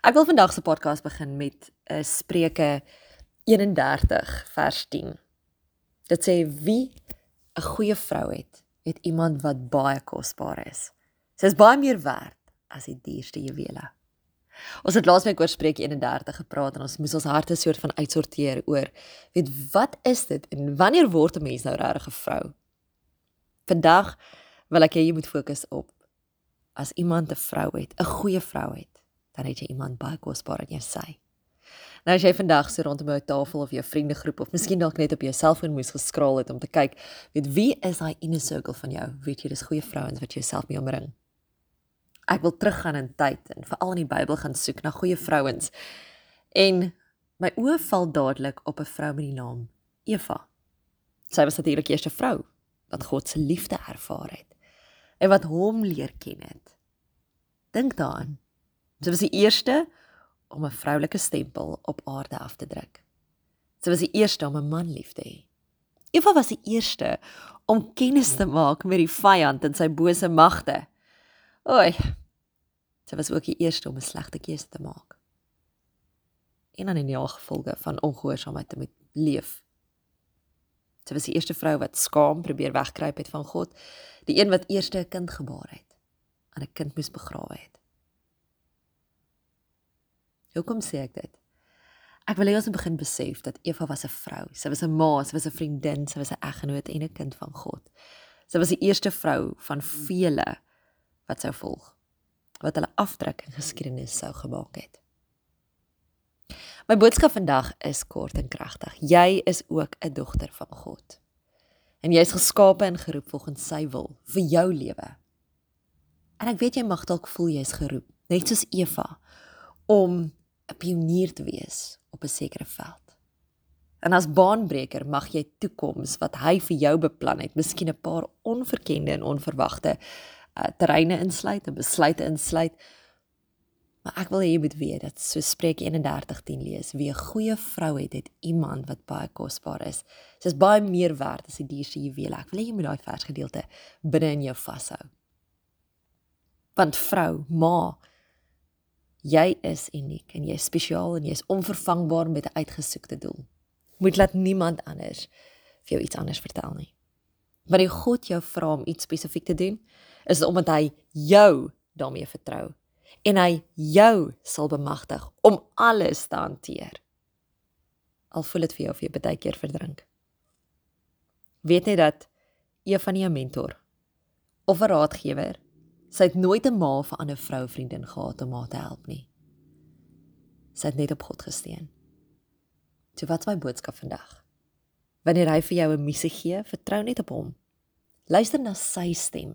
Ek wil vandag se podcast begin met 'n uh, Spreuke 31 vers 10. Dit sê wie 'n goeie vrou het, het iemand wat baie kosbaar is. Sy is baie meer werd as die duurste juwele. Ons het laasweek oor Spreuke 31 gepraat en ons moes ons harte soort van uitsorteer oor weet wat is dit en wanneer word 'n mens nou regtig 'n vrou? Vandag wil ek hê jy moet fokus op as iemand 'n vrou het, 'n goeie vrou het dan het jy iemand baie kosbaar in jou sy. Nou as jy vandag so rondom jou tafel of jou vriendegroep of miskien dalk net op jou selfoon moes geskraal het om te kyk, weet wie is daai inner circle van jou? Weet jy dis goeie vrouens wat jy self mee omring. Ek wil teruggaan in tyd en veral in die Bybel gaan soek na goeie vrouens. En my oë val dadelik op 'n vrou met die naam Eva. Sy was natuurlik die eerste vrou wat God se liefde ervaar het en wat hom leer ken het. Dink daaraan. Sy was die eerste om 'n vroulike stempel op aarde af te druk. Sy was die eerste om 'n man lief te hê. Eva was die eerste om kennis te maak met die vyand en sy bose magte. Oei. Sy was ook die eerste om 'n slegte keuse te maak. En dan in die gevolge van ongehoorsaamheid te moet leef. Sy was die eerste vrou wat skaam probeer wegkruip het van God, die een wat eerste 'n kind gebaar het, en 'n kind moes begrawe het. Hoekom sê ek dit? Ek wil hê ons moet begin besef dat Eva was 'n vrou. Sy was 'n ma, sy was 'n vriendin, sy was 'n eggenoot en 'n kind van God. Sy was die eerste vrou van vele wat sou volg, wat hulle afdruk in geskiedenis sou gemaak het. My boodskap vandag is kort en kragtig. Jy is ook 'n dogter van God. En jy is geskape en geroep volgens sy wil vir jou lewe. En ek weet jy mag dalk voel jy's geroep, net soos Eva, om 'n pionier te wees op 'n sekere veld. En as baanbreker mag jy toekoms wat hy vir jou beplan het, miskien 'n paar onverkende en onverwagte uh, terreine insluit en besluite insluit. Maar ek wil hê jy moet weet dat so Spreuke 31:10 lees, wie 'n goeie vrou het, het iemand wat baie kosbaar is. Sy is baie meer werd as die dierste juwele. Ek wil hê jy moet daai versgedeelte binne in jou vashou. Want vrou, ma, Jy is uniek en jy is spesiaal en jy is onvervangbaar met 'n uitgesoekte doel. Moet laat niemand anders vir jou iets anders vertel nie. Wanneer God jou vra om iets spesifiek te doen, is dit omdat hy jou daarmee vertrou en hy jou sal bemagtig om alles te hanteer. Al voel dit vir jou of jy baie keer verdrink. Weet net dat een van jou mentor of 'n raadgewer Sy het nooit 'n ma vir 'n ander vrou vriendin gehad om haar te help nie. Sy het net op God gesteun. So wat's my boodskap vandag? Wanneer hy vir jou 'n missie gee, vertrou net op hom. Luister na sy stem.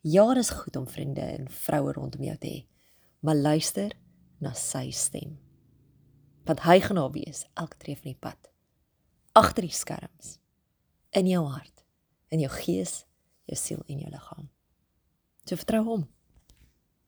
Ja, dit is goed om vriende en vroue rondom jou te hê, maar luister na sy stem. Want hy gaan daar wees elke tree van die pad. Agter die skerms. In jou hart, in jou gees, jou siel en jou liggaam. So vertrou hom.